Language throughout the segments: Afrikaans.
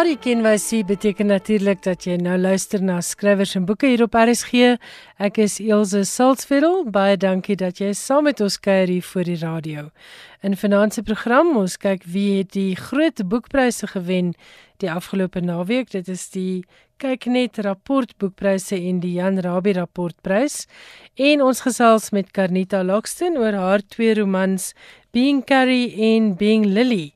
Daardie kenwysie beteken natuurlik dat jy nou luister na skrywers en boeke hier op RSG. Ek is Elsje Salzwetel. Baie dankie dat jy saam met ons kuier hier voor die radio. In vanaand se program ons kyk wie het die groot boekpryse gewen die afgelope naweek. Dit is die kyk net rapport boekpryse en die Jan Rabie rapportprys. En ons gesels met Karnita Lockston oor haar twee romans Being Carrie en Being Lily.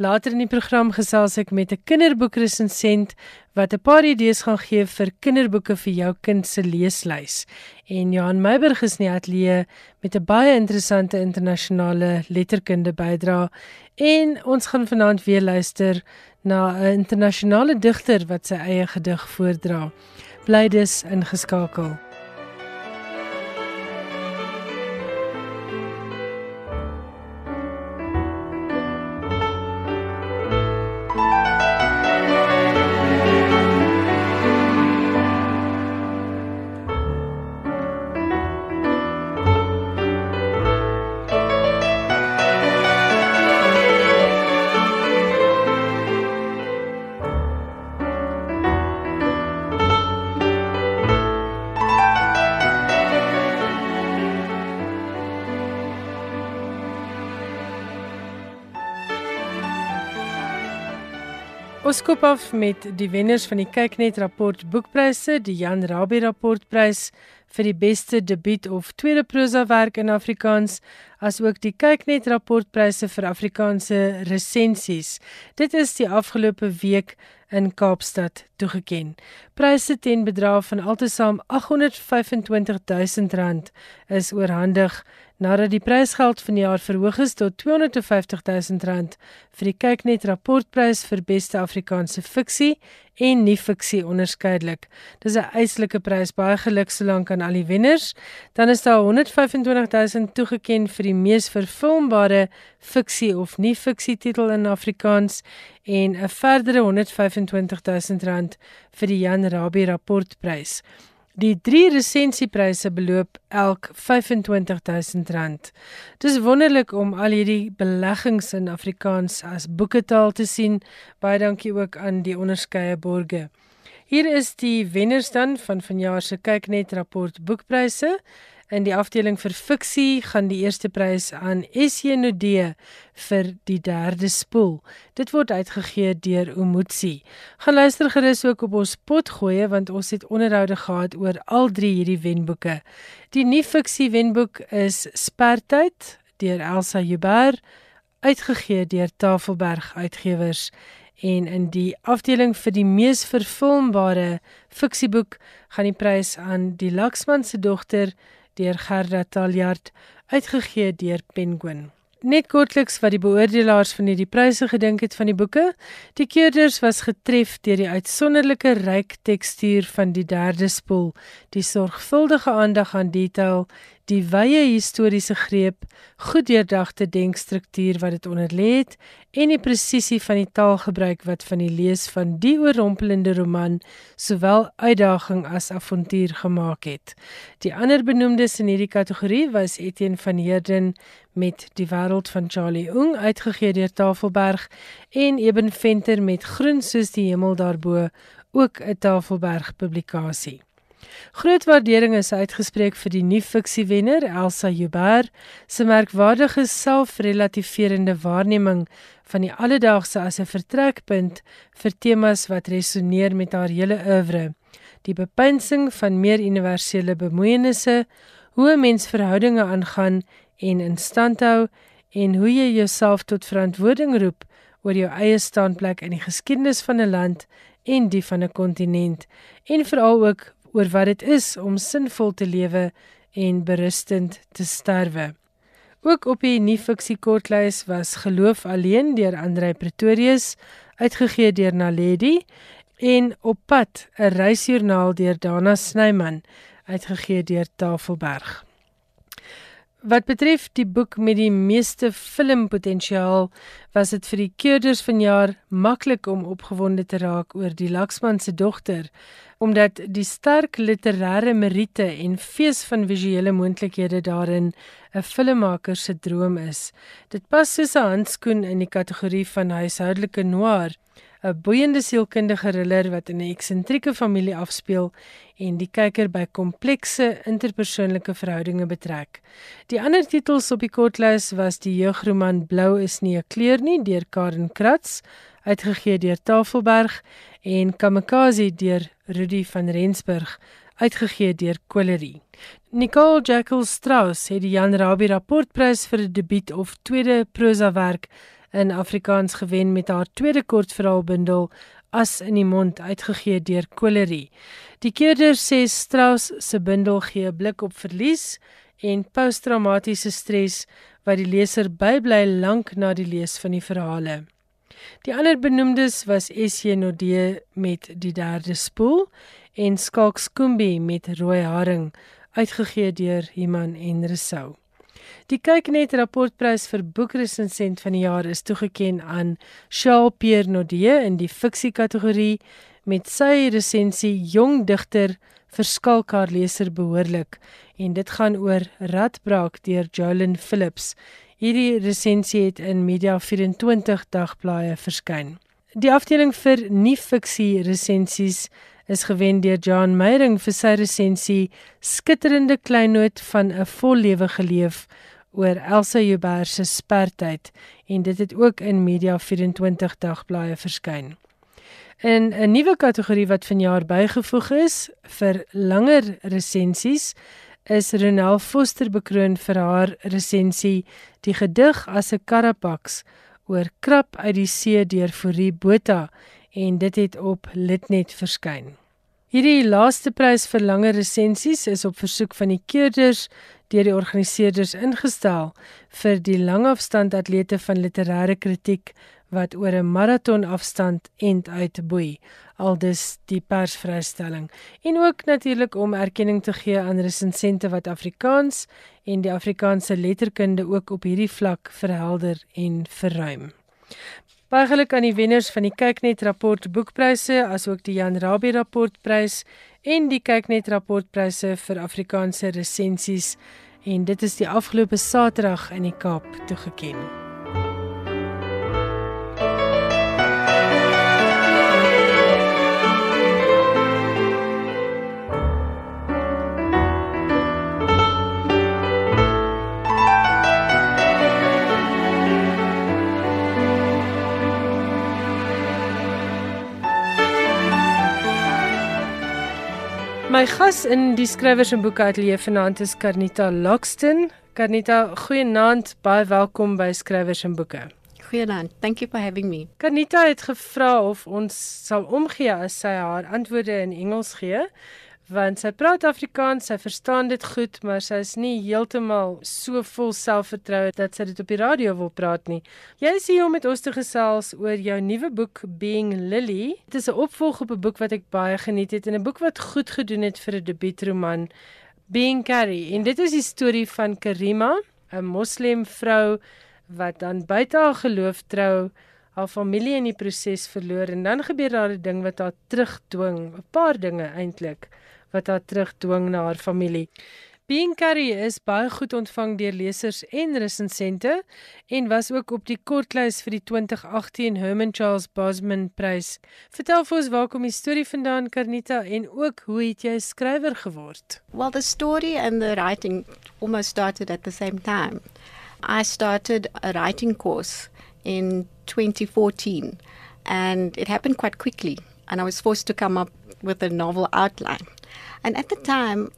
Later in die program gesels ek met 'n kinderboekresensent wat 'n paar idees gaan gee vir kinderboeke vir jou kind se leeslys. En Johan Meiburg is in die ateljee met 'n baie interessante internasionale letterkunde bydra en ons gaan vanaand weer luister na 'n internasionale digter wat sy eie gedig voordra. Bly dus ingeskakel. Skop af met die wenners van die Kyknet rapport boekpryse, die Jan Rabie rapportprys vir die beste debuut of tweede prosa werk in Afrikaans, asook die Kyknet rapportpryse vir Afrikaanse resensies. Dit is die afgelope week in Kaapstad toegeken. Pryse ten bedrag van altesaam R825 000 is oorhandig nadat die prysgeld van die jaar verhoog is tot R250 000 vir die Kyknet rapportprys vir beste Afrikaanse fiksie en nie fiksie onderskeidelik. Dis 'n eislike prys, baie geluk solank aan al die wenners. Dan is daar 125 000 toegeken vir die mees verfilmbare fiksie of nie fiksie titel in Afrikaans en 'n verdere 125 000 rand vir die Jan Rabie rapportprys. Die drie resensiepryse beloop elk R25 000. Dis wonderlik om al hierdie beleggings in Afrikaans as boeketaal te sien. Baie dankie ook aan die onderskeie borgers. Hier is die wenners dan van vanjaar se kyknet rapport boekpryse. In die afdeling vir fiksie gaan die eerste prys aan SJ Nodee vir die derde spoel. Dit word uitgegee deur Omotsi. Gaan luister gerus ook op ons potgoeie want ons het onderhoude gehad oor al drie hierdie wenboeke. Die nuwe fiksie wenboek is Spertyd deur Elsa Huber uitgegee deur Tafelberg Uitgewers en in die afdeling vir die mees verfilmbare fiksieboek gaan die prys aan Die Laksman se dogter deur Gerda Taljard uitgegee deur Penguin. Net kortliks wat die beoordelaars van hierdie pryse gedink het van die boeke. Die keerders was getref deur die uitsonderlike ryk tekstuur van die derde spoel, die sorgvuldige aandag aan detail, die wye historiese greep, goed deurdagte denkstruktuur wat dit onderlê het en die presisie van die taalgebruik wat van die lees van die oorrompelende roman sowel uitdaging as avontuur gemaak het. Die ander benoemdes in hierdie kategorie was Etienne van Heerden met Die wêreld van Charlie Ung uitgegee deur Tafelberg en Eben Venter met Groen soos die hemel daarbo ook 'n Tafelberg publikasie. Groot waardering is uitgespreek vir die nuwe fiksiewenner Elsa Huber se merkwaardige selfrelativerende waarneming van die alledaagse as 'n vertrekpunt vir temas wat resoneer met haar hele oeuvre. Die bepeinsing van meer universele bemoeienisse, hoe 'n mens verhoudinge aangaan en in stand hou en hoe jy jouself tot verantwoording roep oor jou eie standplek in die geskiedenis van 'n land en die van 'n kontinent en veral ook oor wat dit is om sinvol te lewe en berustend te sterwe. Ook op die nuwe fiksie kortlys was Geloof alleen deur Andrei Pretorius uitgegee deur Naledi en Op pad 'n reisjoernaal deur Dana Snyman uitgegee deur Tafelberg. Wat betref die boek met die meeste filmpotensiaal, was dit vir die keurders vanjaar maklik om opgewonde te raak oor die Laksman se dogter, omdat die sterk literêre meriete en fees van visuele moontlikhede daarin 'n filmmaker se droom is. Dit pas soos 'n handskoen in die kategorie van huishoudelike noir, 'n boeiende sielkundige thriller wat in 'n eksentrieke familie afspeel en die kyker by komplekse interpersoonlike verhoudinge betrek. Die ander titels op die kortlys was die jeugroman Blou is nie 'n kleur nie deur Karen Kratz, uitgegee deur Tafelberg en Kamikaze deur Rudy van Rensburg uitgegee deur Colerie. Nicole Jackal Strauss het die Jan Rabie rapportprys vir 'n debuut of tweede prosa werk in Afrikaans gewen met haar tweede kortverhaalbundel As in die mond uitgegee deur Colerie. Die keerder sê Strauss se bundel gee 'n blik op verlies en posttraumatiese stres wat die leser bybly lank na die lees van die verhale. Die ander benoemdes was SJ Nodee met die derde spoel en Skalk Skoombie met rooi haring uitgegee deur Iman en Resou. Die kyknet rapportprys vir boekresensent van die jaar is toegekend aan Charles Pierre Nodee in die fiksie kategorie met sy resensie Jong digter verskalk haar leser behoorlik en dit gaan oor Radbraak deur Jolyn Phillips. Hierdie resensie het in Media 24 dagblaaie verskyn. Die afdeling vir nie fiksie resensies is gewen deur John Meyering vir sy resensie Skitterende kleinnoot van 'n vol lewe geleef oor Elsa Joubert se spertyd en dit het ook in Media 24 dagblaaie verskyn. In 'n nuwe kategorie wat vanjaar bygevoeg is vir langer resensies is Renel Foster bekroon vir haar resensie Die gedig as 'n karapaks oor krap uit die see deur Fourie Botha en dit het op Litnet verskyn. Hierdie laaste prys vir langer resensies is op versoek van die keerders deur die organiseerders ingestel vir die langafstand atlete van literêre kritiek wat oor 'n maraton afstand end uitboei aldus die persvrystelling en ook natuurlik om erkenning te gee aan resensente wat Afrikaans en die Afrikaanse letterkunde ook op hierdie vlak verhelder en verruim. Baie geluk aan die wenners van die Kyknet rapport boekpryse asook die Jan Rabie rapportprys en die Kyknet rapportpryse vir Afrikaanse resensies en dit is die afgelope Saterdag in die Kaap toegekend. My gas in die skrywers en boeke ateljee vanaand is Karnita Lockston. Karnita, goeienaand, baie welkom by Skrywers en Boeke. Goeienaand. Thank you for having me. Karnita het gevra of ons sal omgee as sy haar antwoorde in Engels gee want sy praat Afrikaans, sy verstaan dit goed, maar sy is nie heeltemal so vol selfvertroue dat sy dit op die radio wil praat nie. Jy is hier om met ons te gesels oor jou nuwe boek Being Lily. Dit is 'n opvolg op 'n boek wat ek baie geniet het en 'n boek wat goed gedoen het vir 'n debuutroman, Being Carrie. En dit is die storie van Karima, 'n moslem vrou wat dan buite haar geloof trou haar familie in die proses verloor en dan gebeur daar 'n ding wat haar terugdwing, 'n paar dinge eintlik wat haar terugdwing na haar familie. Being Carrie is baie goed ontvang deur lesers en resensente en was ook op die kortlys vir die 2018 Herman Charles Bosman Prys. Vertel vir ons waar kom die storie vandaan Karnita en ook hoe het jy skrywer geword? Well the story and the writing almost started at the same time. I started a writing course in 2014 and it happened quite quickly and I was forced to come up with a novel outline. And at the time,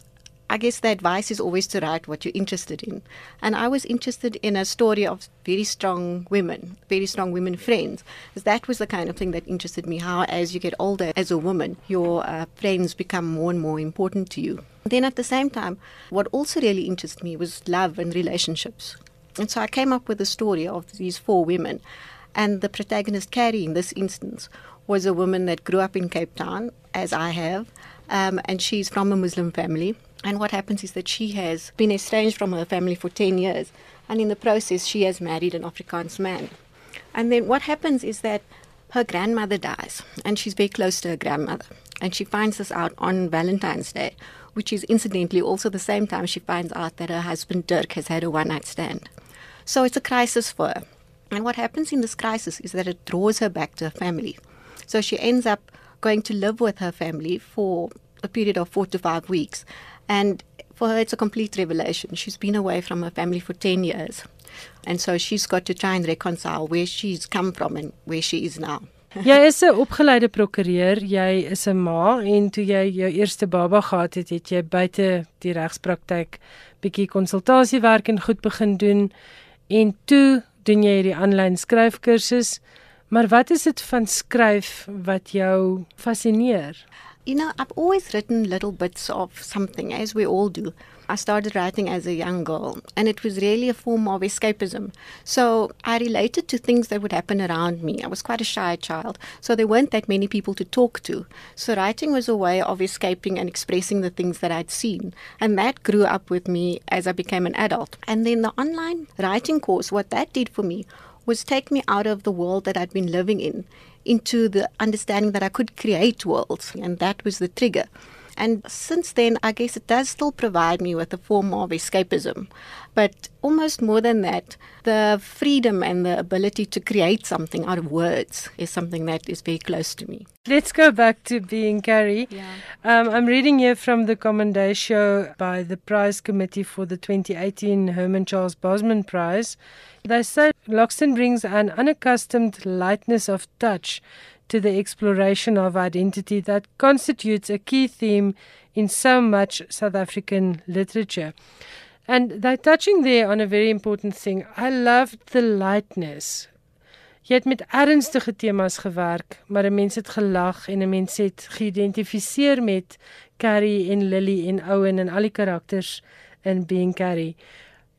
I guess the advice is always to write what you're interested in. And I was interested in a story of very strong women, very strong women friends. Because that was the kind of thing that interested me how, as you get older as a woman, your uh, friends become more and more important to you. Then at the same time, what also really interested me was love and relationships. And so I came up with a story of these four women. And the protagonist, Carrie, in this instance, was a woman that grew up in Cape Town, as I have um, and she's from a Muslim family. And what happens is that she has been estranged from her family for 10 years, and in the process, she has married an Afrikaans man. And then what happens is that her grandmother dies, and she's very close to her grandmother. And she finds this out on Valentine's Day, which is incidentally also the same time she finds out that her husband Dirk has had a one night stand. So it's a crisis for her. And what happens in this crisis is that it draws her back to her family. So she ends up going to live with her family for a period of four to five weeks. And for her, it's a complete revelation. She's been away from her family for 10 years. And so she's got to try and reconcile where she's come from and where she is now. Jy is 'n opgeleide prokureur, jy is 'n ma en toe jy jou eerste baba gehad het, het jy buite die regspraktyk bietjie konsultasiewerk en goed begin doen en toe doen jy hierdie aanlyn skryfkursus. Maar wat is dit van skryf wat jou fascineer? You know, I've always written little bits of something, as we all do. I started writing as a young girl, and it was really a form of escapism. So I related to things that would happen around me. I was quite a shy child, so there weren't that many people to talk to. So writing was a way of escaping and expressing the things that I'd seen. And that grew up with me as I became an adult. And then the online writing course, what that did for me was take me out of the world that I'd been living in into the understanding that I could create worlds, and that was the trigger. And since then, I guess it does still provide me with a form of escapism. But almost more than that, the freedom and the ability to create something out of words is something that is very close to me. Let's go back to being Carrie. Yeah. Um, I'm reading here from the commendatio by the prize committee for the 2018 Herman Charles Bosman Prize. They say Loxton brings an unaccustomed lightness of touch to the exploration of identity that constitutes a key theme in so much South African literature. And they're touching there on a very important thing. I loved the lightness. Jy het met ernstige temas gewerk, maar 'n mens het gelag en 'n mens het geïdentifiseer met Carrie en Lily en Owen en al die karakters in Being Carrie.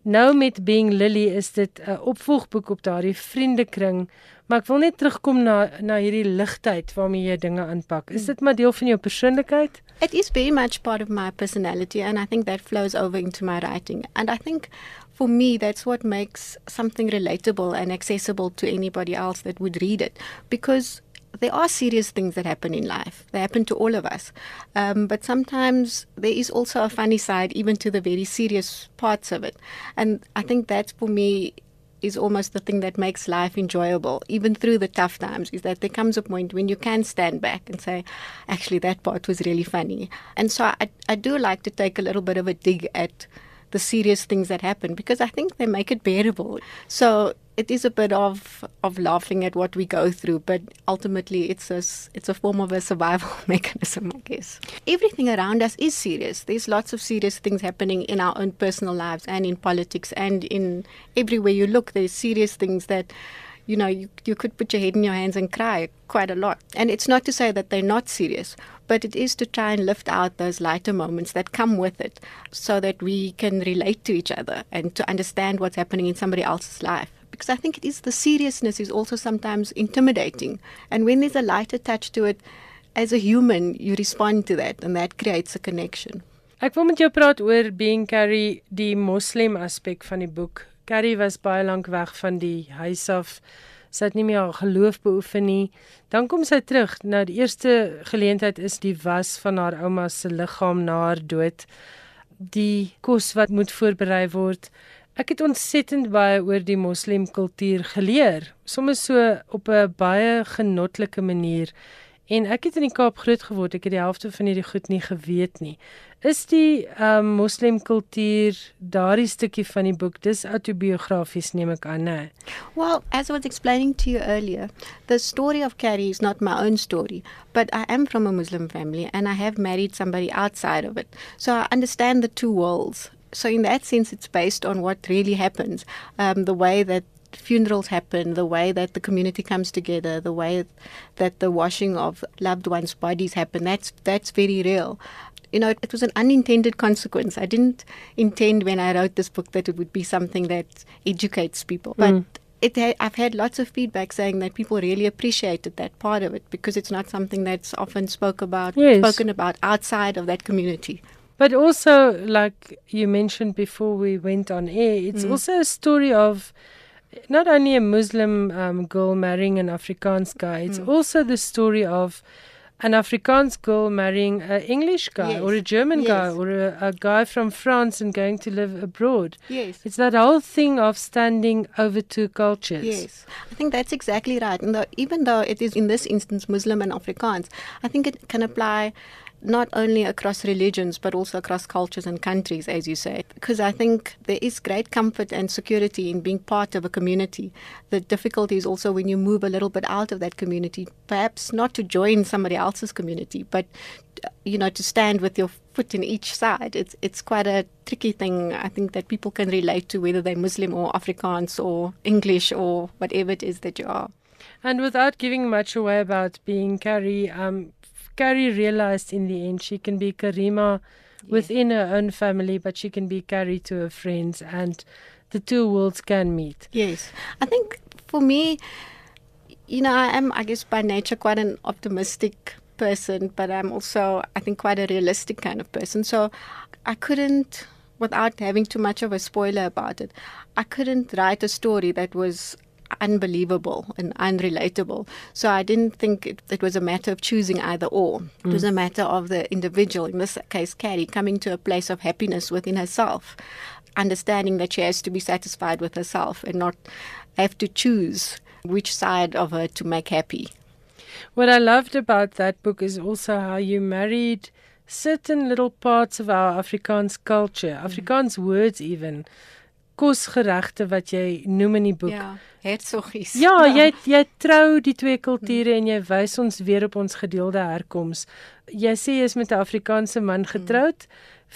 Nou met Being Lily is dit 'n opvolgboek op daardie vriendekring, maar ek wil net terugkom na na hierdie ligtheid waarmee jy dinge aanpak. Is dit maar deel van jou persoonlikheid? It is very much part of my personality, and I think that flows over into my writing. And I think for me, that's what makes something relatable and accessible to anybody else that would read it. Because there are serious things that happen in life. They happen to all of us. Um, but sometimes there is also a funny side, even to the very serious parts of it. And I think that's for me is almost the thing that makes life enjoyable, even through the tough times, is that there comes a point when you can stand back and say, actually, that part was really funny. And so I, I do like to take a little bit of a dig at the serious things that happen because I think they make it bearable. So it is a bit of of laughing at what we go through, but ultimately it's a it's a form of a survival mechanism, I guess. Everything around us is serious. There's lots of serious things happening in our own personal lives and in politics and in everywhere you look. There's serious things that you know, you, you could put your head in your hands and cry quite a lot. And it's not to say that they're not serious, but it is to try and lift out those lighter moments that come with it so that we can relate to each other and to understand what's happening in somebody else's life because I think it is the seriousness is also sometimes intimidating. And when there's a lighter touch to it, as a human, you respond to that and that creates a connection. Ek wil met jou praat oor being Carrie, die Moslem aspek van die boek. Carrie was baie lank weg van die huis af. Sy het nie meer haar geloof beoefen nie. Dan kom sy terug. Nou die eerste geleentheid is die was van haar ouma se liggaam na haar dood. Die kos wat moet voorberei word. Ek het ontsettend baie oor die moslemkultuur geleer, sommer so op 'n baie genotlike manier. En ek het in die Kaap groot geword, ek het die helfte van hierdie goed nie geweet nie. Is die um moslemkultuur daardie stukkie van die boek dis autobiografies neem ek aan, né? Well, as I was explaining to you earlier, the story of Carrie is not my own story, but I am from a Muslim family and I have married somebody outside of it. So I understand the two worlds so in that sense, it's based on what really happens. Um, the way that funerals happen, the way that the community comes together, the way that the washing of loved ones' bodies happen. That's that's very real. You know, it, it was an unintended consequence. I didn't intend when I wrote this book that it would be something that educates people, but. Mm. It, I've had lots of feedback saying that people really appreciated that part of it because it's not something that's often spoke about, yes. spoken about outside of that community. But also, like you mentioned before we went on air, it's mm. also a story of not only a Muslim um, girl marrying an Afrikaans guy, it's mm. also the story of an Afrikaans girl marrying an English guy Yes. or a German Yes. guy or a, a guy from France and going to live abroad. Yes. It's that whole thing of standing over two cultures. Yes, I think that's exactly right. And though, even though it is in this instance Muslim and Afrikaans, I think it can apply not only across religions but also across cultures and countries, as you say. Because I think there is great comfort and security in being part of a community. The difficulty is also when you move a little bit out of that community, perhaps not to join somebody else's community, but you know to stand with your foot in each side. It's it's quite a tricky thing. I think that people can relate to whether they're Muslim or Afrikaans or English or whatever it is that you are. And without giving much away about being Carrie, um, Carrie realized in the end she can be Karima within her own family, but she can be Carrie to her friends, and the two worlds can meet. Yes, I think for me, you know, I am, I guess, by nature quite an optimistic person, but I'm also, I think, quite a realistic kind of person. So I couldn't, without having too much of a spoiler about it, I couldn't write a story that was unbelievable and unrelatable. So I didn't think it, it was a matter of choosing either or. It was a mm. matter of the individual, in this case, Carrie, coming to a place of happiness within herself, understanding that she has to be satisfied with herself and not have to choose which side of her to make happy. What I loved about that book is also how you married certain little parts of our Afrikaans culture, mm. Afrikaans words even. Kosgeregte wat jy noem in die boek. Ja, hertoggies. Ja, jy jy trou die twee kulture en jy wys ons weer op ons gedeelde herkoms. Jy sê jy is met 'n Afrikaanse man getroud.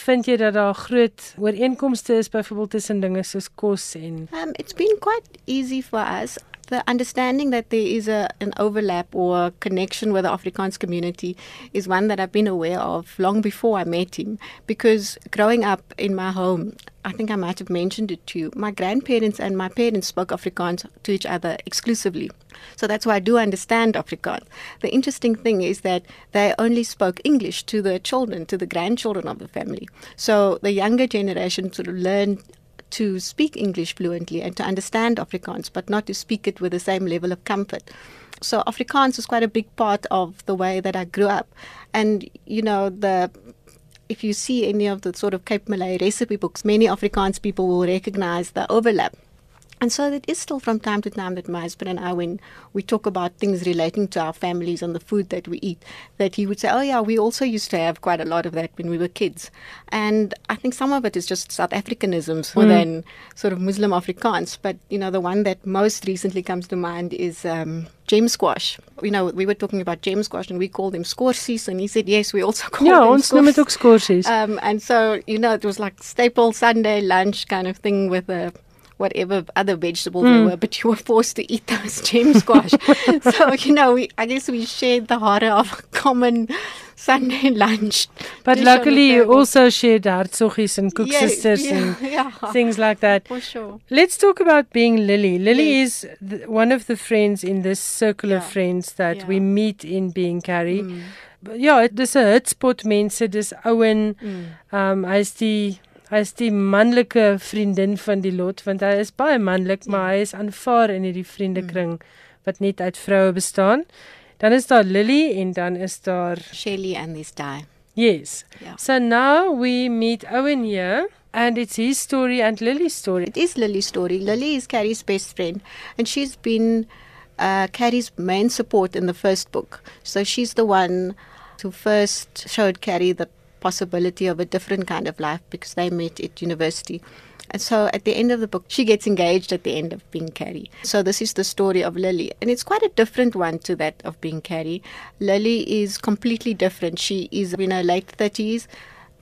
Vind jy dat daar groot ooreenkomste is byvoorbeeld tussen dinge soos kos en Um, it's been quite easy for us. The understanding that there is a, an overlap or a connection with the Afrikaans community is one that I've been aware of long before I met him. Because growing up in my home, I think I might have mentioned it to you, my grandparents and my parents spoke Afrikaans to each other exclusively. So that's why I do understand Afrikaans. The interesting thing is that they only spoke English to the children, to the grandchildren of the family. So the younger generation sort of learned to speak English fluently and to understand Afrikaans, but not to speak it with the same level of comfort. So Afrikaans was quite a big part of the way that I grew up. And, you know, the if you see any of the sort of Cape Malay recipe books, many Afrikaans people will recognize the overlap. And so it is still from time to time that my husband and I, when we talk about things relating to our families and the food that we eat, that he would say, Oh, yeah, we also used to have quite a lot of that when we were kids. And I think some of it is just South Africanisms more than sort of Muslim Afrikaans. But, you know, the one that most recently comes to mind is um, gem squash. You know, we were talking about gem squash and we called them scorsies. And he said, Yes, we also call Ja, them ons noem dit scorsies." Um, and so, you know, it was like staple Sunday lunch kind of thing with a whatever other vegetables there were, but you were forced to eat those gem squash. so, you know, we, I guess we shared the horror of a common Sunday lunch. But dish on the luckily you also shared hartsoggies and cook Yeah, sisters yeah, and yeah. things like that. For sure. Let's talk about being Lily. Lily Yes. is one of the friends in this circle of friends that we meet in being Carrie. Mm. Ja, dis 'n hotspot mense, dis Owen. Mm. Um hy's die hy's die manlike vriendin van die lot want hy is baie manlik, Ja. maar hy is aanvaar in hierdie Mm. vriendekring wat net uit vroue bestaan. Dan is daar Lily en dan is daar Shelly and this die. Yes. Yeah. So now we meet Owen here and it's his story and Lily's story. It is Lily's story. Lily is Carrie's best friend, and she's been uh, Carrie's main support in the first book. So she's the one who first showed Carrie the possibility of a different kind of life because they met at university. And so at the end of the book, she gets engaged at the end of being Carrie. So this is the story of Lily. And it's quite a different one to that of being Carrie. Lily is completely different. She is in her late 30s,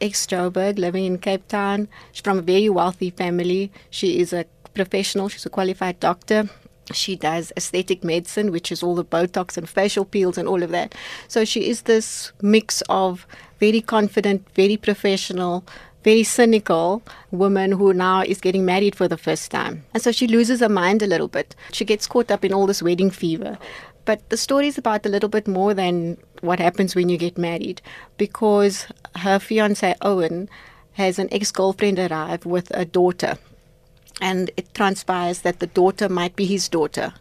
ex Joburg, living in Cape Town. She's from a very wealthy family. She is a professional, she's a qualified doctor. She does aesthetic medicine, which is all the Botox and facial peels and all of that. So she is this mix of very confident, very professional, very cynical woman who now is getting married for the first time. And so she loses her mind a little bit. She gets caught up in all this wedding fever. But the story is about a little bit more than what happens when you get married because her fiance Owen has an ex girlfriend arrive with a daughter. And it transpires that the daughter might be his daughter.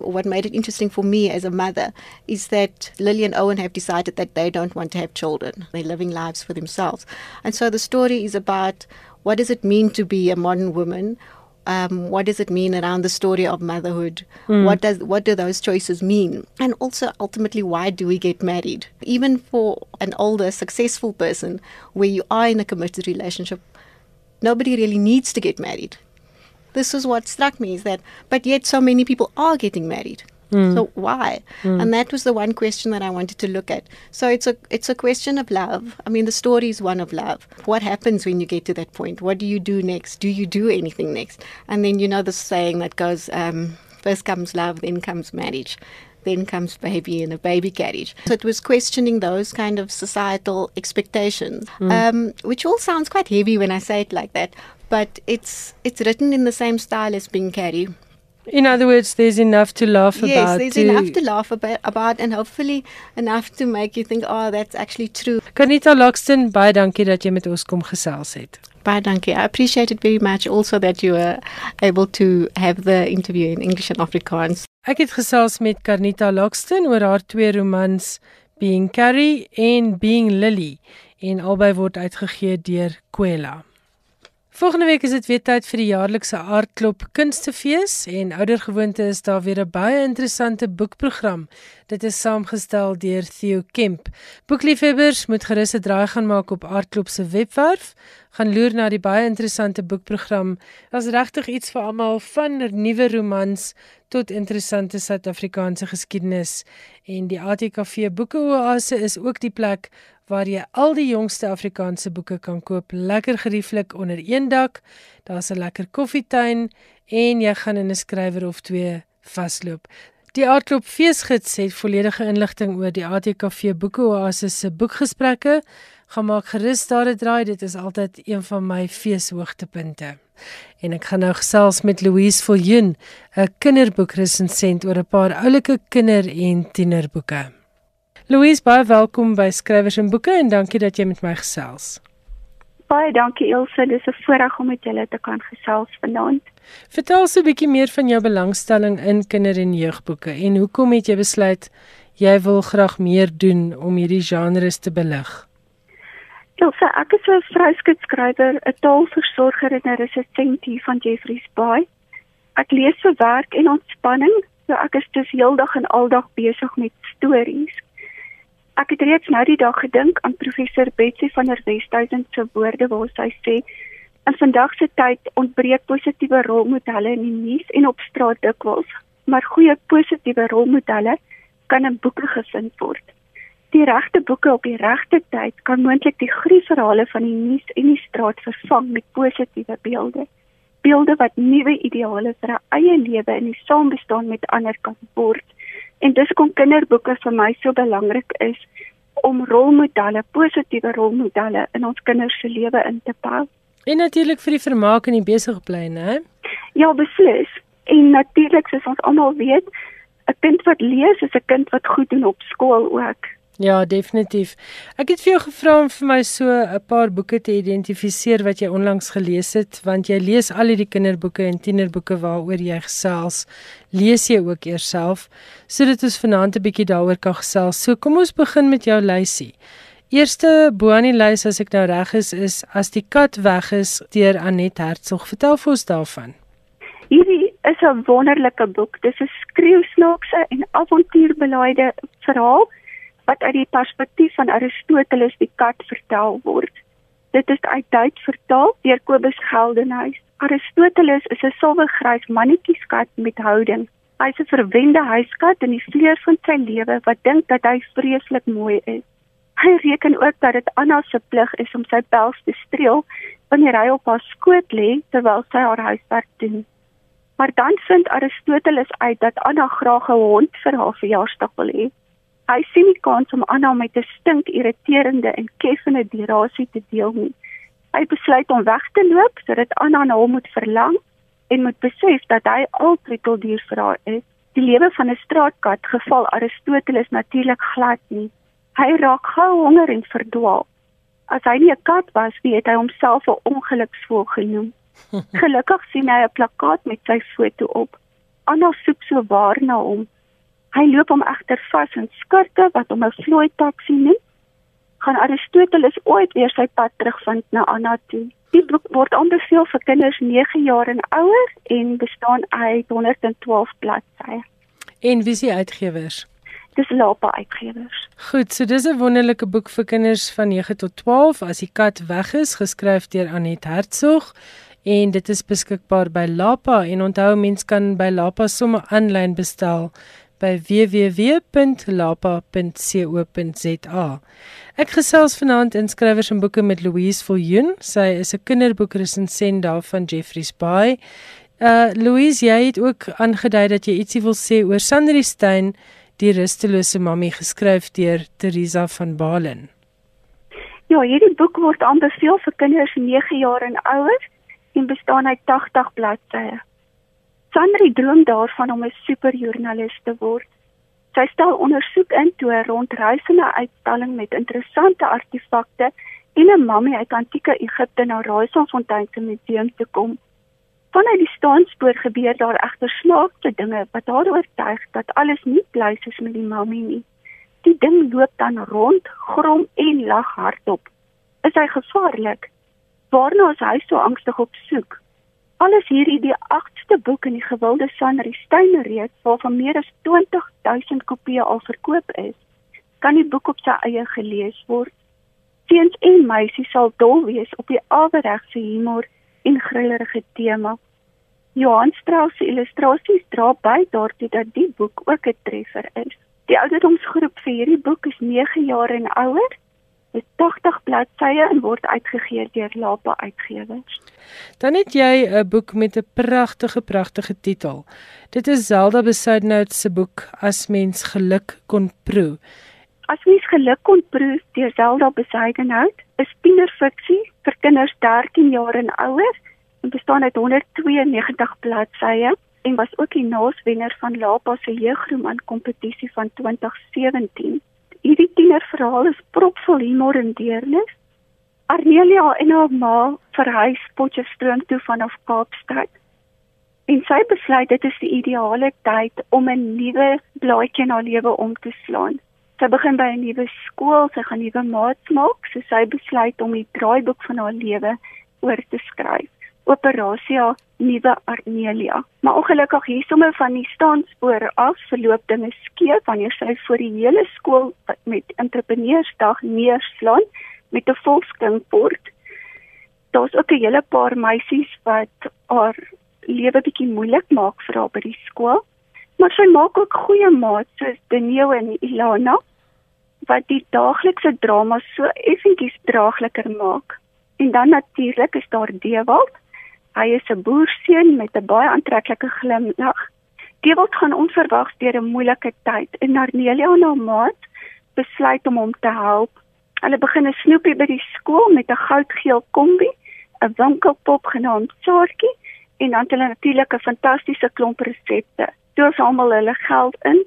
What made it interesting for me as a mother is that Lily and Owen have decided that they don't want to have children. They're living lives for themselves. And so the story is about what does it mean to be a modern woman? Um, what does it mean around the story of motherhood? Mm. What does what do those choices mean? And also ultimately why do we get married? Even for an older, successful person where you are in a committed relationship, nobody really needs to get married this is what struck me is that, but yet so many people are getting married. Mm. So why? Mm. And that was the one question that I wanted to look at. So it's a it's a question of love. I mean, the story is one of love. What happens when you get to that point? What do you do next? Do you do anything next? And then you know the saying that goes, um, first comes love, then comes marriage. Then comes baby in a baby carriage. So it was questioning those kind of societal expectations, mm. um, which all sounds quite heavy when I say it like that but it's it's written in the same style as Bing Carey. In other words, there's enough to laugh yes, about. Yes, there's to enough to laugh about, about, and hopefully enough to make you think, oh, that's actually true. Kanita Loxton, baie dankie dat jy met ons kom gesels het. Baie dankie. I appreciate it very much also that you were able to have the interview in English and Afrikaans. Ek het gesels met Kanita Loxton oor haar twee romans Being Carrie en Being Lily en albei word uitgegee deur Kwela. Volgende week is dit weer tyd vir die jaarlikse Aardklop Kunstefees en oudergewoonte is daar weer 'n baie interessante boekprogram. Dit is saamgestel deur Theo Kemp. Boekliefhebbers moet gerus 'n draai gaan maak op Aardklop se webwerf, gaan loer na die baie interessante boekprogram. Daar's regtig iets vir almal van nuwe romans tot interessante Suid-Afrikaanse geskiedenis en die ATKV Boekeoase is ook die plek waar jy al die jongste Afrikaanse boeke kan koop, lekker gerieflik onder een dak. Daar's 'n lekker koffietuin en jy gaan in 'n skrywer of twee vasloop. Die Aardklop Feesgids het volledige inligting oor die ATKV Boekeoase se boekgesprekke. Gaan maak gerus daar 'n draai, dit is altyd een van my feeshoogtepunte. En ek gaan nou gesels met Louise Viljoen, 'n kinderboekresensent oor 'n paar oulike kinder- en tienerboeke. Louise, baie welkom by Skrywers en Boeke en dankie dat jy met my gesels. Baie dankie Elsje, dis 'n voorreg om met julle te kan gesels vanaand. Vertel so 'n bietjie meer van jou belangstelling in kinder- en jeugboeke en hoekom het jy besluit jy wil graag meer doen om hierdie genres te belig? Elsje, ek is 'n vryskutskrywer, 'n taalversorger en 'n resensentie van Jeffrey's Bay. Ek lees vir werk en ontspanning, so ek is dus heeldag en aldag besig met stories. Ek het reeds nou die dag gedink aan professor Betsy van der Westhuizen se woorde waar sy sê in vandag se tyd ontbreek positiewe rolmodelle in die nuus en op straat dikwels, maar goeie positiewe rolmodelle kan in boeke gevind word. Die regte boeke op die regte tyd kan moontlik die gruisverhale van die nuus en die straat vervang met positiewe beelde. Beelde wat nuwe ideale vir 'n eie lewe in die saambestaan met ander kan word. En dis kom kinderboeke vir my so belangrik is om rolmodelle, positiewe rolmodelle in ons kinders se lewe in te bou. En natuurlik vir die vermaak en die besige bly, né? Ja, beslis. En natuurlik soos ons almal weet, 'n kind wat lees is 'n kind wat goed doen op skool ook. Ja, definitief. Ek het vir jou gevra om vir my so 'n paar boeke te identifiseer wat jy onlangs gelees het, want jy lees al hierdie kinderboeke en tienerboeke waaroor jy gesels, lees jy ook eers self, sodat ons vanaand 'n bietjie daaroor kan gesels. So kom ons begin met jou lysie. Eerste bo aan die lys as ek nou reg is, is As die kat weg is deur Anet Hertzog. Vertel vir ons daarvan. Hierdie is 'n wonderlike boek. Dit is 'n skreeusnaakse en avontuurbelaaide verhaal wat uit die perspektief van Aristoteles die kat vertel word. Dit is uit Duits vertaal deur Kobus Geldenhuys. Aristoteles is 'n silwergrys mannetjieskat met houding. Hy's 'n verwende huiskat in die vleur van sy lewe wat dink dat hy vreeslik mooi is. Hy reken ook dat dit Anna se plig is om sy pels te streel wanneer hy op haar skoot lê terwyl sy haar huiswerk doen. Maar dan vind Aristoteles uit dat Anna graag 'n hond vir haar verjaarsdag wil hê. Hy sien nie kans om Anna met 'n stink irriterende en keffende dirasie te deel nie. Hy besluit om weg te loop sodat Anna na hom moet verlang en moet besef dat hy al troeteldier vir haar is. Die lewe van 'n straatkat geval Aristoteles natuurlik glad nie. Hy raak gou honger en verdwaal. As hy nie 'n kat was, wie het hy homself 'n ongeluksvol genoem. Gelukkig sien hy 'n plakkaat met sy foto op. Anna soek so waar na hom. Hy loop hom egter vas in skirte wat hom 'n vlooi taxi noem. Gaan Aristoteles ooit weer sy pad terugvind na Anna toe? Die boek word aanbeveel vir kinders 9 jaar en ouer en bestaan uit 112 bladsye. En wie is die uitgewers? Dis Lapa Uitgewers. Goed, so dis 'n wonderlike boek vir kinders van 9 tot 12 as die kat weg is, geskryf deur Anet Hertzog en dit is beskikbaar by Lapa en onthou mens kan by Lapa sommer aanlyn bestel by www.lapa.co.za. Ek gesels vanaand in skrywers en boeke met Louise Viljoen. Sy is 'n kinderboekresensent daar van Jeffreys Bay. Uh Louise, jy het ook aangedui dat jy ietsie wil sê oor Sandri Stein, die rustelose mammie geskryf deur Teresa van Balen. Ja, hierdie boek word aanbeveel vir kinders 9 jaar en ouer en bestaan uit 80 bladsye. Sandri droom daarvan om 'n superjoernalis te word. Sy stel ondersoek in toe 'n rondreisende uitstalling met interessante artefakte en 'n mammie uit antieke Egipte na Raaisfontein se museum te kom. Vanuit die staanspoor gebeur daar egter snaakse dinge wat haar oortuig dat alles nie bly soos met die mammie nie. Die ding loop dan rond, grom en lag hardop. Is hy gevaarlik? Waarna is hy so angstig op soek? Alles hierdie die 8ste boek in die gewilde Sanri Steyn reeks waarvan meer as 20000 kopieë al verkoop is, kan die boek op sy eie gelees word. Seuns en meisies sal dol wees op die aweregse humor en grillerige tema. Johan Strauss se illustrasies dra by daartoe dat die boek ook 'n treffer is. Die ouderdomsgroep vir hierdie boek is 9 jaar en ouer. Dit 80 bladsye en word uitgegee deur Lapa Uitgewers. Dan het jy 'n boek met 'n pragtige pragtige titel. Dit is Zelda Besuidnout se boek As mens geluk kon proe. As mens geluk kon proe deur Zelda Besuidnout, is tienerfiksie vir kinders 13 jaar en ouer en bestaan uit 192 bladsye en was ook die naaswenner van Lapa se jeugroman kompetisie van 2017. Hierdie tienerverhaal is propvol humor en deernis Arnelia en haar ma verhuis Potchefstroom toe vanaf Kaapstad. En sy besluit dit is die ideale tyd om 'n nuwe blaadjie in haar lewe om te slaan. Sy begin by 'n nuwe skool, sy gaan nuwe maats maak, so sy besluit om die draaiboek van haar lewe oor te skryf. Operasia Nuwe Arnelia. Maar ongelukkig hier sommer van die staanspoor af verloop dinge skeef wanneer sy voor die hele skool met entrepreneursdag neerslaan met 'n volkskinkbord. Daar's ook 'n hele paar meisies wat haar lewe bietjie moeilik maak vir haar by die skool. Maar sy maak ook goeie maats soos Denio en Ilana wat die daaglikse drama so effentjies draagliker maak. En dan natuurlik is daar Dewald. Hy is 'n boerseun met 'n baie aantreklike glimlag. Dewald gaan onverwags deur 'n moeilike tyd en Narnelia en haar maat besluit om hom te help Hulle begin 'n snoepie by die skool met 'n goudgeel kombi, 'n winkelpop genaamd Saartjie en dan hulle natuurlik 'n fantastiese klomp resepte. Toe samel hulle geld in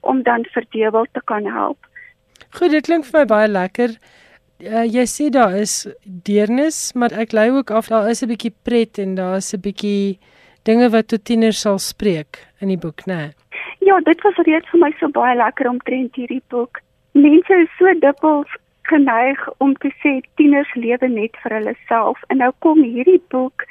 om dan vir Dewel te kan help. Goed, dit klink vir my baie lekker. Uh, jy sê daar is deernis, maar ek lei ook af daar is 'n bietjie pret en daar is 'n bietjie dinge wat tot tieners sal spreek in die boek, né? Nee? Ja, dit was reeds vir my so baie lekker om trend hierdie boek. Mense is so dikwels geneig om te sê tieners lewe net vir hulle self en nou kom hierdie boek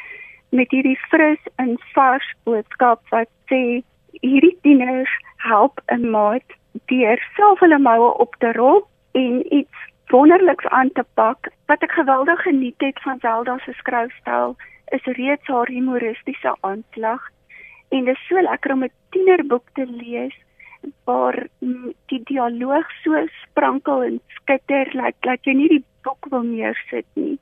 met hierdie fris en vars boodskap wat sê hierdie tieners help 'n maat deur self hulle moue op te rol en iets wonderliks aan te pak wat ek geweldig geniet het van Zelda se skryfstyl is reeds haar humoristiese aanslag en dit is so lekker om 'n tienerboek te lees waar die dialoog so sprankel en skitter laat laat jy nie die boek wil neersit nie.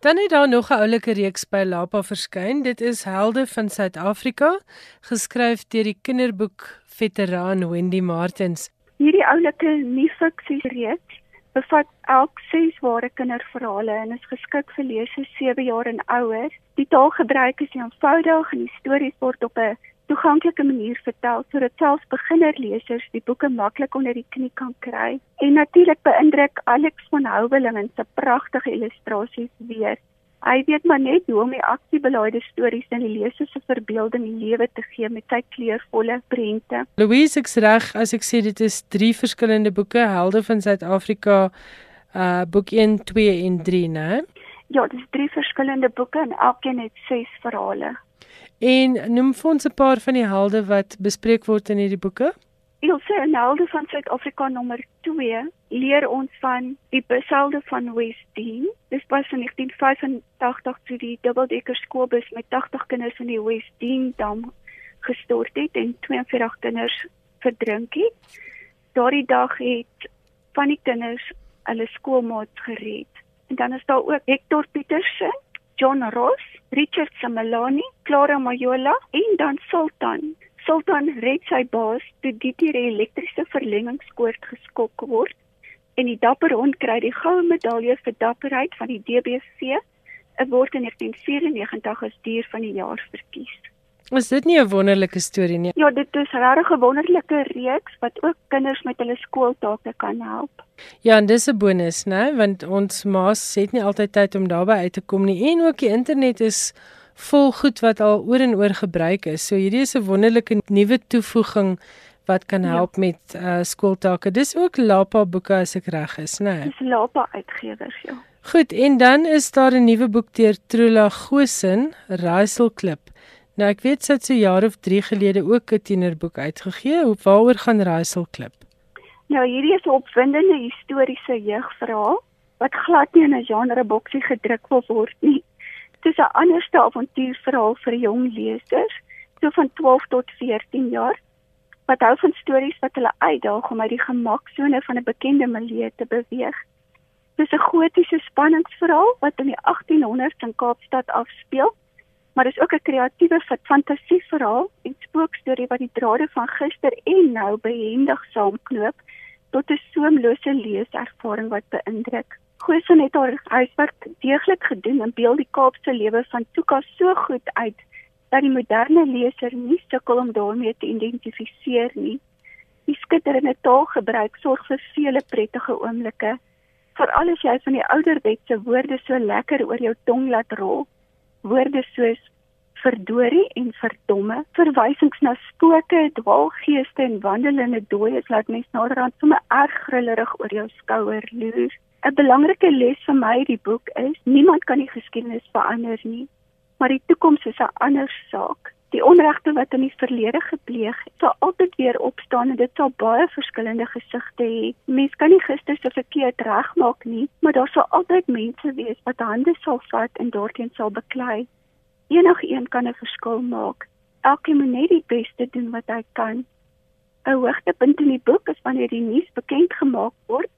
Dan het daar nog 'n oulike reeks by Lapa verskyn. Dit is Helde van Suid-Afrika, geskryf deur die kinderboek veteraan Wendy Martins. Hierdie oulike nie-fiksie reeks bevat elk 6 ware kinderverhale en is geskik vir lesers 7 jaar en ouer. Die taalgebruik is eenvoudig en die stories word op 'n toeganklike manier vertel sodat selfs beginnerlesers die boeke maklik onder die knie kan kry. En natuurlik beïndruk Alex van Houweling in sy pragtige illustrasies weer. Hy weet maar net hoe om die aksiebelaide stories in die leser se verbeelding lewe te gee met sy kleurvolle prente. Louise ek reg as ek sê dit is drie verskillende boeke, Helde van Suid-Afrika, uh boek 1, 2 en 3, né? Ja, dit is drie verskillende boeke en elkeen het 6 verhale. En noem vir ons 'n paar van die helde wat bespreek word in hierdie boeke. Ilse en Helde van Suid-Afrika nommer 2 leer ons van die beselde van Westdene. Dis pas in 1985 toe die dubbeldekker skoolbus met 80 kinders in die Westdene dam gestort het en 42 kinders verdrink het. Daardie dag het van die kinders hulle skoolmaats gered. En dan is daar ook Hector Petersen, John Ross, Richard Samalani, Clara Majola en dan Sultan. Sultan red sy baas toe die elektriese verlengingskoord geskok word en die dapper hond kry die goue medalje vir dapperheid van die DBC. Dit word in 1994 as dier van die jaar verkies. Is dit nie 'n wonderlike storie nie? Ja, dit is regtig 'n wonderlike reeks wat ook kinders met hulle skooltake kan help. Ja, en dis 'n bonus, né? Want ons ma's het nie altyd tyd om daarby uit te kom nie en ook die internet is vol goed wat al oor en oor gebruik is. So hierdie is 'n wonderlike nuwe toevoeging wat kan ja. help ja. met uh skooltake. Dis ook Lapa boeke as ek reg is, né? Dis Lapa uitgewers, ja. Goed, en dan is daar 'n nuwe boek deur Trula Gosen, Raiselklip. Klip. Nou ek weet sy het so jaar of 3 gelede ook 'n tienerboek uitgegee. Hoe waaroor gaan Raiselklip? Nou hierdie is 'n opwindende historiese jeugverhaal wat glad nie in 'n genre boksie gedruk wil word nie. Dit is 'n anderste avontuurverhaal vir jong lesers, so van 12 tot 14 jaar, wat hou van stories wat hulle uitdaag om uit die gemaksone van 'n bekende milieu te beweeg. Dit is 'n gotiese spanningsverhaal wat in die 1800s in Kaapstad afspeel maar is ook 'n kreatiewe fantasieverhaal en spookstorie wat die drade van gister en nou behendig saamknoop tot 'n soemlose leeservaring wat beïndruk. Goosen het haar huiswerk deeglik gedoen en beeld die Kaapse lewe van Tuka so goed uit dat die moderne leser nie sukkel om daarmee te identifiseer nie. Die skitterende taalgebruik sorg vir vele prettige oomblikke, veral as jy van die ouderwetse woorde so lekker oor jou tong laat rol woorde soos verdorie en verdomme, verwysings na spooke, dwaalgeeste en wandelende dooies laat mens naderhand sommer erg grillerig oor jou skouer loer. 'n Belangrike les vir my die boek is: niemand kan die geskiedenis verander nie, maar die toekoms is 'n ander saak. Die onregte wat in die verlede gepleeg het, sal altyd weer opstaan en dit sal baie verskillende gesigte hê. Mens kan nie gister se verkeerd regmaak nie, maar daar sal altyd mense wees wat hande sal vat en daarteen sal beklei. Enigeen kan 'n verskil maak. Elkeen moet net die beste doen wat hy kan. 'n Hoogtepunt in die boek is wanneer die nuus bekend gemaak word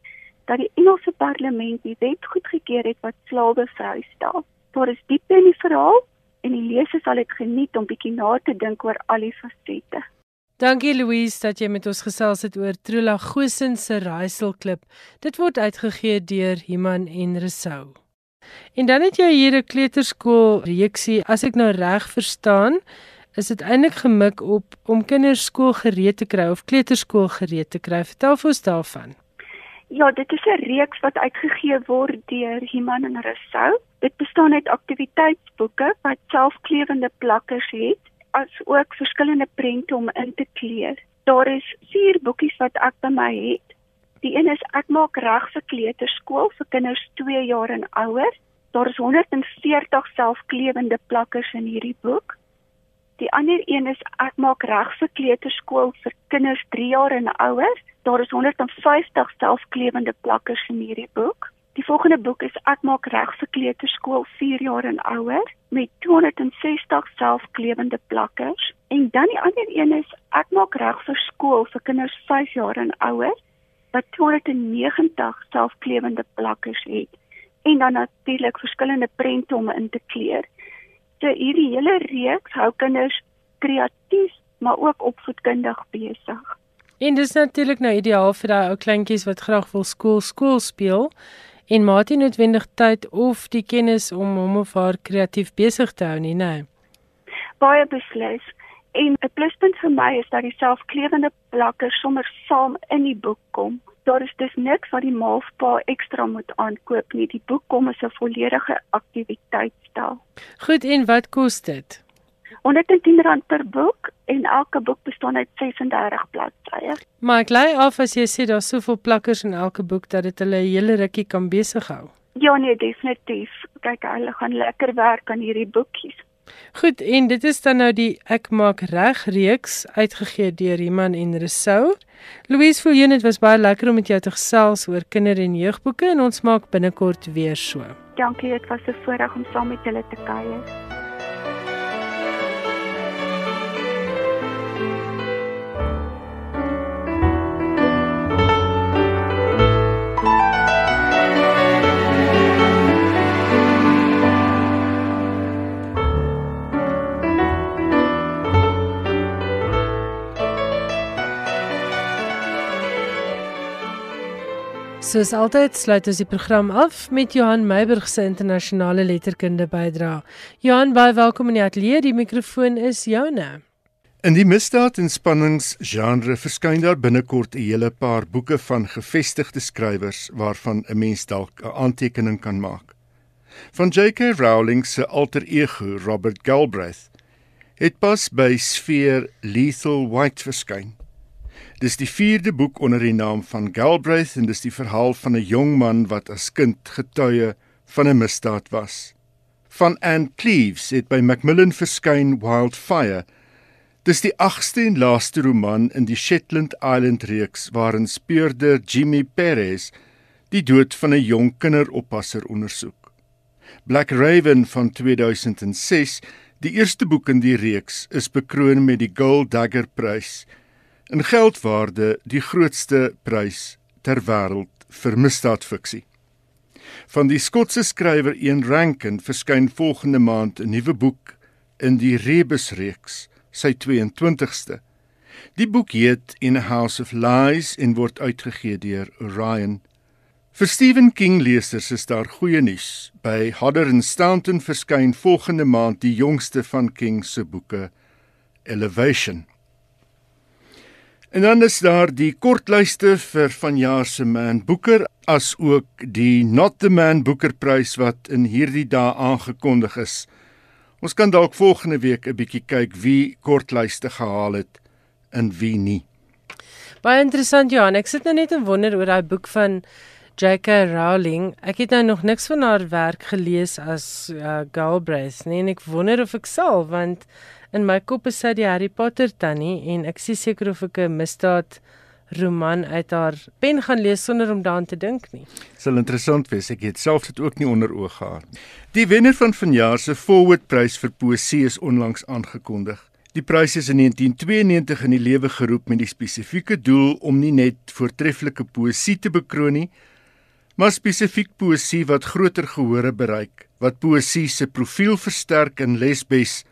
dat die Engelse parlement die wet goedgekeur het wat slawe vrystel. Daar is diepte in die verhaal en die leser sal dit geniet om bietjie na te dink oor al die fasette. Dankie Louise dat jy met ons gesels het oor Trula Gosen se Raaiselklip. Dit word uitgegee deur Iman en Resou. En dan het jy hier 'n kleuterskool reeksie. As ek nou reg verstaan, is dit eintlik gemik op om kinders skool gereed te kry of kleuterskool gereed te kry. Vertel vir ons daarvan. Ja, dit is 'n reeks wat uitgegee word deur Iman en Resou. Dit bestaan uit aktiwiteitsboeke wat selfklewende plakkers het, as ook verskillende prente om in te kleur. Daar is vier boekies wat ek by my het. Die een is ek maak reg vir kleuterskool vir kinders 2 jaar en ouer. Daar is 140 selfklewende plakkers in hierdie boek. Die ander een is ek maak reg vir kleuterskool vir kinders 3 jaar en ouer. Daar is 150 selfklewende plakkers in hierdie boek. Die volgende boek is Ek maak reg vir kleuterskool 4 jaar en ouer met 260 selfklewende plakkers en dan die ander een is Ek maak reg vir skool vir kinders 5 jaar en ouer wat 290 selfklewende plakkers het en dan natuurlik verskillende prente om in te kleur. So hierdie hele reeks hou kinders kreatief maar ook opvoedkundig besig. En dis natuurlik nou ideaal vir daai ou kleintjies wat graag wil skool skool speel en maat nie noodwendig tyd of die kennis om hom of haar kreatief besig te hou nie, nee. Baie beslis. En 'n pluspunt vir my is dat die selfklewende plakkers sommer saam in die boek kom. daar is dus niks wat die maalpa ekstra moet aankoop nie. Die boek kom as 'n volledige aktiwiteitsstel. Goed, en wat kos dit? R110 per boek en elke boek bestaan uit 36 bladsye. Maar ek lei af as jy sê daar's soveel plakkers in elke boek dat dit hulle 'n hele rukkie kan besig hou. Ja nee, definitief. Kyk, hulle gaan lekker werk aan hierdie boekies. Goed, en dit is dan nou die Ek maak reg reeks uitgegee deur Iman en Resou. Louise Viljoen, dit was baie lekker om met jou te gesels oor kinder- en jeugboeke en ons maak binnekort weer so. Dankie, dit was 'n voorreg om saam met julle te kuier. Soos altyd sluit ons die program af met Johan Meiburg se internasionale letterkunde bydra. Johan, baie welkom in die ateljee. Die mikrofoon is joune. In die misdaad en spanningsgenre verskyn daar binnekort 'n hele paar boeke van gevestigde skrywers waarvan 'n mens dalk 'n aantekening kan maak. Van J.K. Rowling se alter ego, Robert Galbraith, het pas by Sphere Lethal White verskyn. Dis die 4de boek onder die naam van Galbraith en dis die verhaal van 'n jong man wat as kind getuie van 'n misdaad was. Van Anne Cleves het by Macmillan verskyn Wildfire. Dis die 8ste en laaste roman in die Shetland Island reeks waarin speurder Jimmy Perez die dood van 'n jong kinderoppasser ondersoek. Black Raven van 2006, die eerste boek in die reeks, is bekroon met die Gold Dagger Prys in geldwaarde die grootste prys ter wêreld vir misdaadfiksie. Van die Skotse skrywer Ian Rankin verskyn volgende maand 'n nuwe boek in die Rebus reeks, sy 22ste. Die boek heet In a House of Lies en word uitgegee deur Orion. Vir Stephen King lesers is daar goeie nuus. By Hodder and Staunton verskyn volgende maand die jongste van King se boeke, Elevation. En dan is daar die kortlyste vir vanjaar se Man Booker as ook die Not the Man Booker prys wat in hierdie dae aangekondig is. Ons kan dalk volgende week 'n bietjie kyk wie kortlyste gehaal het en wie nie. Baie interessant Johan, ek sit nou net en wonder oor daai boek van J.K. Rowling. Ek het nou nog niks van haar werk gelees as uh, Galbraith nie en ek wonder of ek sal want in my kop is sy die Harry Potter tannie en ek sien seker of ek 'n misdaad roman uit haar pen gaan lees sonder om daaraan te dink nie. Sal interessant wees. Ek het self dit ook nie onder oog gehad. Die wenner van vanjaar se Forward Prys vir poësie is onlangs aangekondig. Die prys is in 1992 in die lewe geroep met die spesifieke doel om nie net voortreffelike poësie te bekroon nie, maar spesifiek poësie wat groter gehore bereik, wat poësie se profiel versterk en lesbes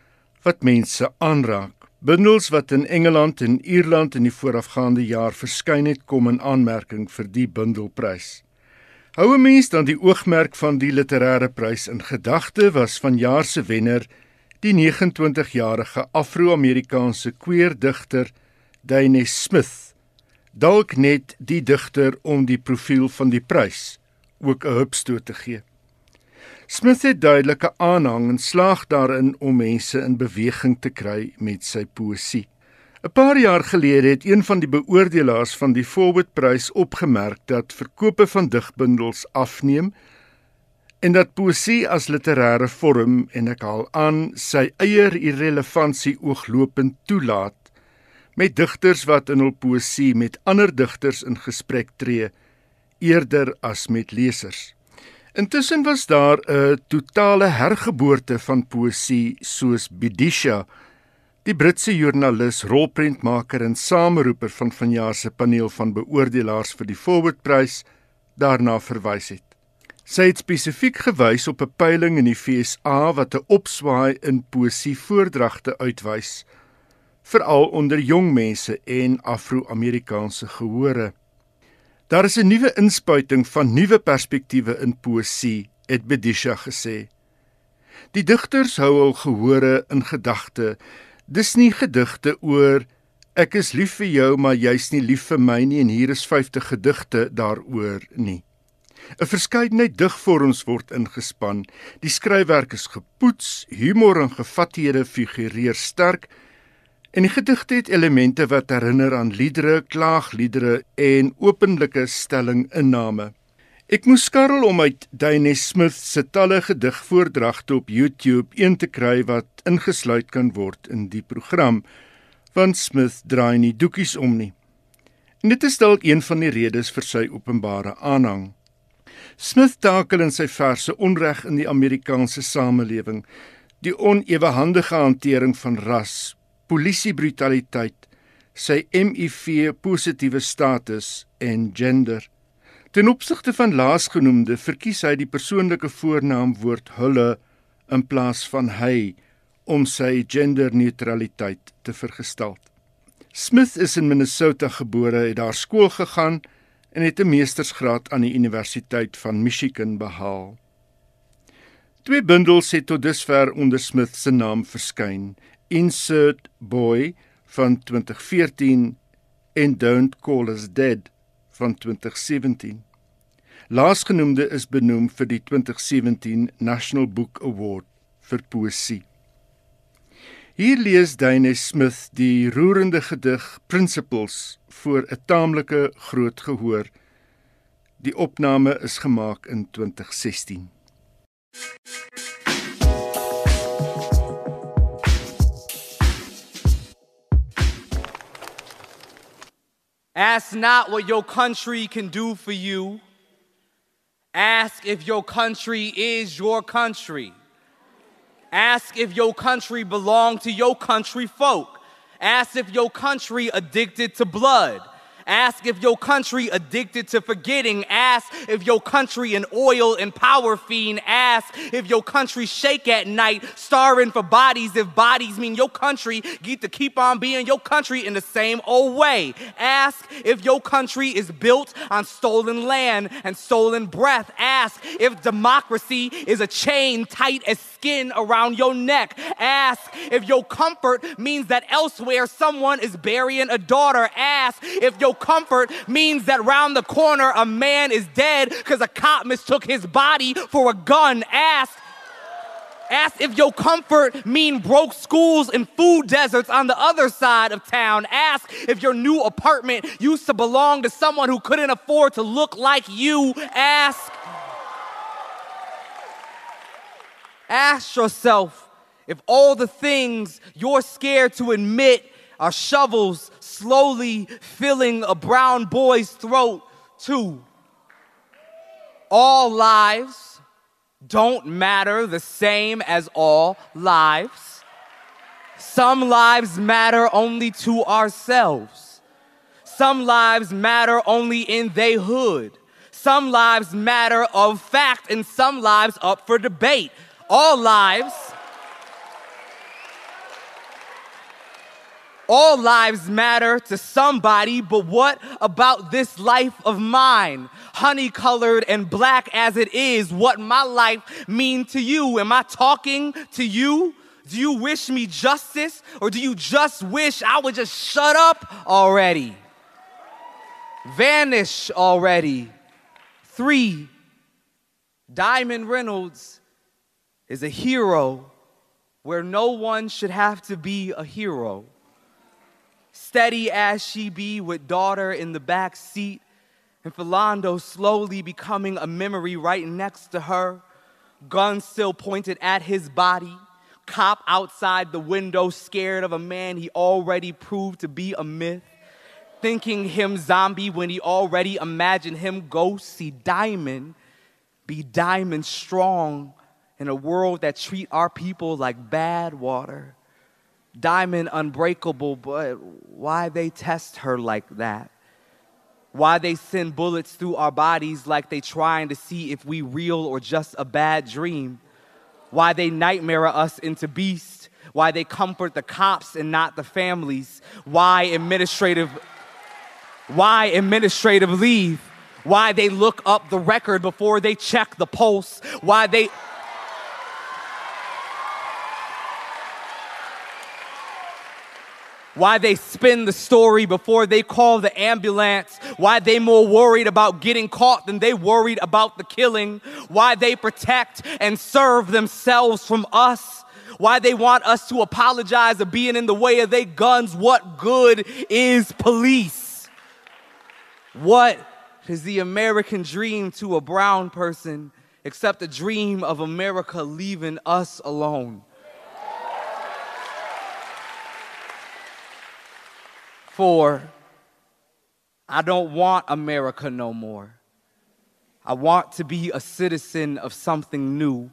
wat mense aanraak. Bundels wat in Engeland en Ierland in die voorafgaande jaar verskyn het, kom in aanmerking vir die bundelprys. Hou 'n mens dan die oogmerk van die literêre prys in gedagte was vanjaar se wenner die 29-jarige Afro-Amerikaanse queer-digter Dane Smith. Dalk net die digter om die profiel van die prys ook 'n hupstoot te gee. Smith het duidelike aanhang en slaag daarin om mense in beweging te kry met sy poësie. 'n Paar jaar gelede het een van die beoordelaars van die Forward Prys opgemerk dat verkope van digbundels afneem en dat poësie as literêre vorm en ek haal aan sy eie irrelevantie ooglopend toelaat met digters wat in hul poësie met ander digters in gesprek tree eerder as met lesers. Intussen was daar 'n totale hergeboorte van poësie soos Bidisha, die Britse joernalis, rolprentmaker en sameroeper van vanjaar se paneel van beoordelaars vir die Forward Prys daarna verwys het. Sy het spesifiek gewys op 'n peiling in die FSA wat 'n opswaai in poësie voordragte uitwys, veral onder jong mense en Afro-Amerikaanse gehore. Daar is 'n nuwe inspuiting van nuwe perspektiewe in poësie, het Bedisha gesê. Die digters hou hul gehore in gedagte. Dis nie gedigte oor Ek is lief vir jou, maar jy's nie lief vir my nie en hier is 50 gedigte daaroor nie. 'n Verskeidenheid digvorms word ingespan. Die skryfwerk is gepoets, humor en gevathede figureer sterk en die gedigte het elemente wat herinner aan liedere, klaagliedere en openlike stellinginname. Ek moes skarrel om uit Dane Smith se talle gedigvoordragte op YouTube een te kry wat ingesluit kan word in die program, want Smith draai nie doekies om nie. En dit is dalk een van die redes vir sy openbare aanhang. Smith takel in sy verse onreg in die Amerikaanse samelewing, die onewehandige hantering van ras, polisiebrutaliteit, sy HIV positiewe status en gender. Ten opsigte van laasgenoemde verkies hy die persoonlike voornaamwoord hulle in plaas van hy om sy genderneutraliteit te vergestalt. Smith is in Minnesota gebore, het daar skool gegaan en het 'n meestersgraad aan die Universiteit van Michigan behaal. Twee bundels het tot dusver onder Smith se naam verskyn: Insert Boy van 2014 en Don't Call Us Dead van 2017. Laasgenoemde is benoem vir die 2017 National Book Award vir poesie. Hier lees Dane Smith die roerende gedig Principles voor 'n taamlike groot gehoor. Die opname is gemaak in 2016. Ask not what your country can do for you. Ask if your country is your country. Ask if your country belong to your country folk. Ask if your country addicted to blood. Ask if your country addicted to forgetting. Ask if your country an oil and power fiend. Ask if your country shake at night, starving for bodies. If bodies mean your country get to keep on being your country in the same old way. Ask if your country is built on stolen land and stolen breath. Ask if democracy is a chain tight as skin around your neck. Ask if your comfort means that elsewhere someone is burying a daughter. Ask if your comfort means that round the corner a man is dead because a cop mistook his body for a gun. Ask Ask if your comfort mean broke schools and food deserts on the other side of town. Ask if your new apartment used to belong to someone who couldn't afford to look like you. Ask. Ask yourself if all the things you're scared to admit are shovels slowly filling a brown boy's throat, too. All lives don't matter the same as all lives. Some lives matter only to ourselves. Some lives matter only in they hood. Some lives matter of fact, and some lives up for debate. All lives All lives matter to somebody, but what about this life of mine? Honey colored and black as it is, what my life mean to you? Am I talking to you? Do you wish me justice or do you just wish I would just shut up already? Vanish already. Three, Diamond Reynolds is a hero where no one should have to be a hero steady as she be with daughter in the back seat, and Philando slowly becoming a memory right next to her, gun still pointed at his body, cop outside the window scared of a man he already proved to be a myth, thinking him zombie when he already imagined him ghost, see diamond, be diamond strong in a world that treat our people like bad water diamond unbreakable, but why they test her like that? Why they send bullets through our bodies like they trying to see if we real or just a bad dream? Why they nightmare us into beasts? Why they comfort the cops and not the families? Why administrative why administrative leave? Why they look up the record before they check the pulse? Why they why they spin the story before they call the ambulance, why they more worried about getting caught than they worried about the killing, why they protect and serve themselves from us, why they want us to apologize for being in the way of their guns. What good is police? What is the American dream to a brown person except the dream of America leaving us alone? For I don't want America no more. I want to be a citizen of something new.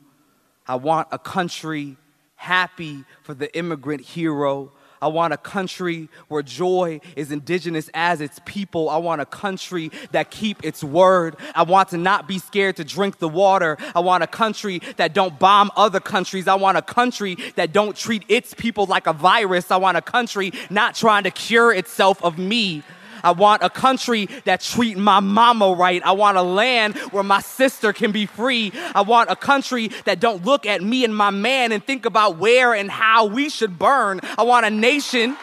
I want a country happy for the immigrant hero. I want a country where joy is indigenous as its people. I want a country that keep its word. I want to not be scared to drink the water. I want a country that don't bomb other countries. I want a country that don't treat its people like a virus. I want a country not trying to cure itself of me. I want a country that treat my mama right. I want a land where my sister can be free. I want a country that don't look at me and my man and think about where and how we should burn. I want a nation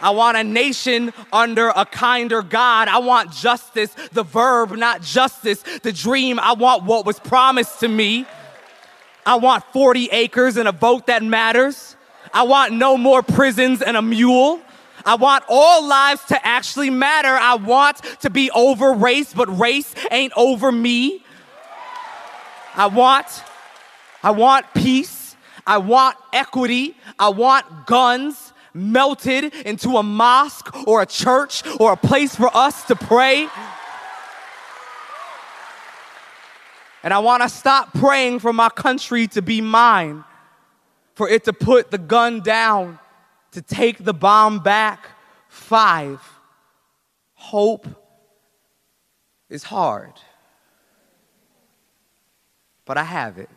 I want a nation under a kinder God. I want justice, the verb, not justice, the dream. I want what was promised to me. I want 40 acres and a vote that matters. I want no more prisons and a mule. I want all lives to actually matter. I want to be over race, but race ain't over me. I want I want peace. I want equity. I want guns melted into a mosque or a church or a place for us to pray. And I want to stop praying for my country to be mine for it to put the gun down, to take the bomb back. Five, hope is hard, but I have it.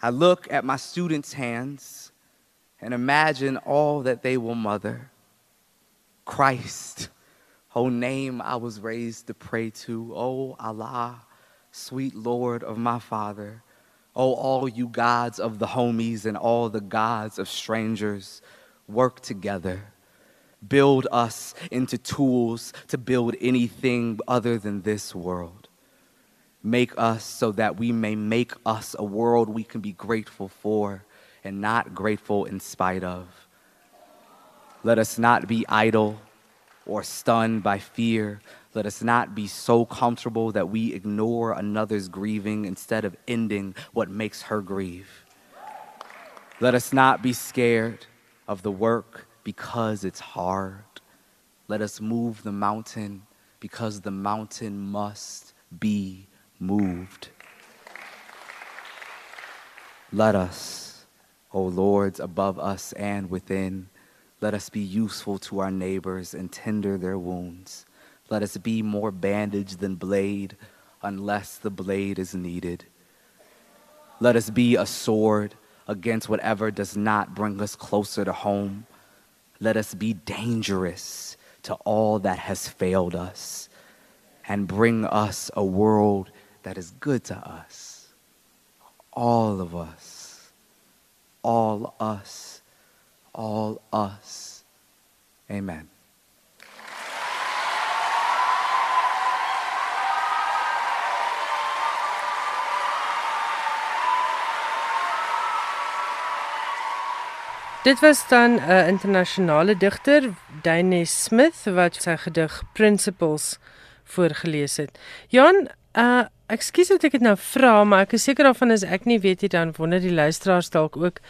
I look at my students' hands and imagine all that they will mother. Christ, oh name I was raised to pray to, oh Allah, sweet Lord of my Father. Oh, all you gods of the homies and all the gods of strangers, work together. Build us into tools to build anything other than this world. Make us so that we may make us a world we can be grateful for and not grateful in spite of. Let us not be idle or stunned by fear, let us not be so comfortable that we ignore another's grieving instead of ending what makes her grieve. Let us not be scared of the work because it's hard. Let us move the mountain because the mountain must be moved. Let us, O Lords above us and within, let us be useful to our neighbors and tender their wounds. Let us be more bandage than blade, unless the blade is needed. Let us be a sword against whatever does not bring us closer to home. Let us be dangerous to all that has failed us and bring us a world that is good to us. All of us. All us. All us. Amen. Dit was dan 'n uh, internasionale digter, Dane Smith wat sy gedig Principles voorgeles het. Jan, uh ekskuus dat ek dit nou vra, maar ek is seker daarvan as ek nie weet nie dan wonder die luisteraars dalk ook.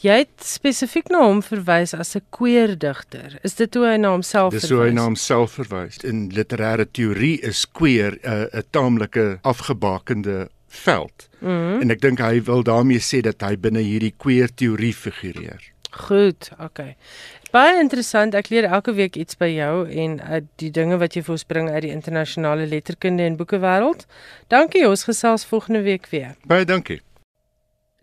Jy het spesifiek na hom verwys as 'n queer-digter. Is dit hoe hy na homself verwys? Dis hoe hy na homself verwys. In literêre teorie is queer 'n uh, 'n taamlike afgebakende veld. Mm -hmm. En ek dink hy wil daarmee sê dat hy binne hierdie queer teorie figureer. Goed, okay. Baie interessant. Ek leer elke week iets by jou en uit uh, die dinge wat jy vir ons bring uit die internasionale letterkunde en boeke wêreld. Dankie. Ons gesels volgende week weer. Baie dankie.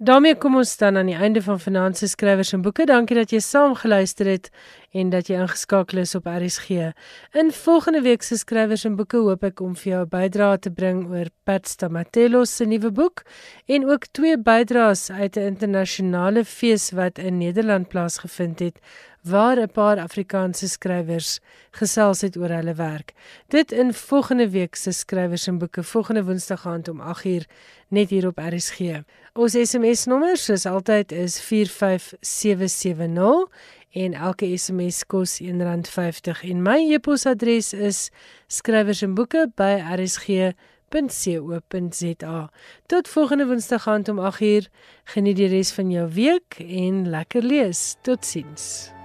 daarmee kom ons dan aan die einde van Finansies skrywers en boeke. Dankie dat jy saam geluister het en dat jy ingeskakel is op RSG. In volgende week se skrywers en boeke hoop ek om vir jou 'n bydrae te bring oor Pat Stamatelos se nuwe boek en ook twee bydraes uit 'n internasionale fees wat in Nederland plaasgevind het waar 'n paar Afrikaanse skrywers gesels het oor hulle werk. Dit in volgende week se skrywers en boeke volgende Woensdag aand om 8uur net hier op RSG. Ons SMS nommer soos altyd is 45770 en elke SMS kos R1.50 en my e-posadres is skrywersenboeke@rsg.co.za. Tot volgende Woensdag aand om 8uur. Geniet die res van jou week en lekker lees. Totsiens.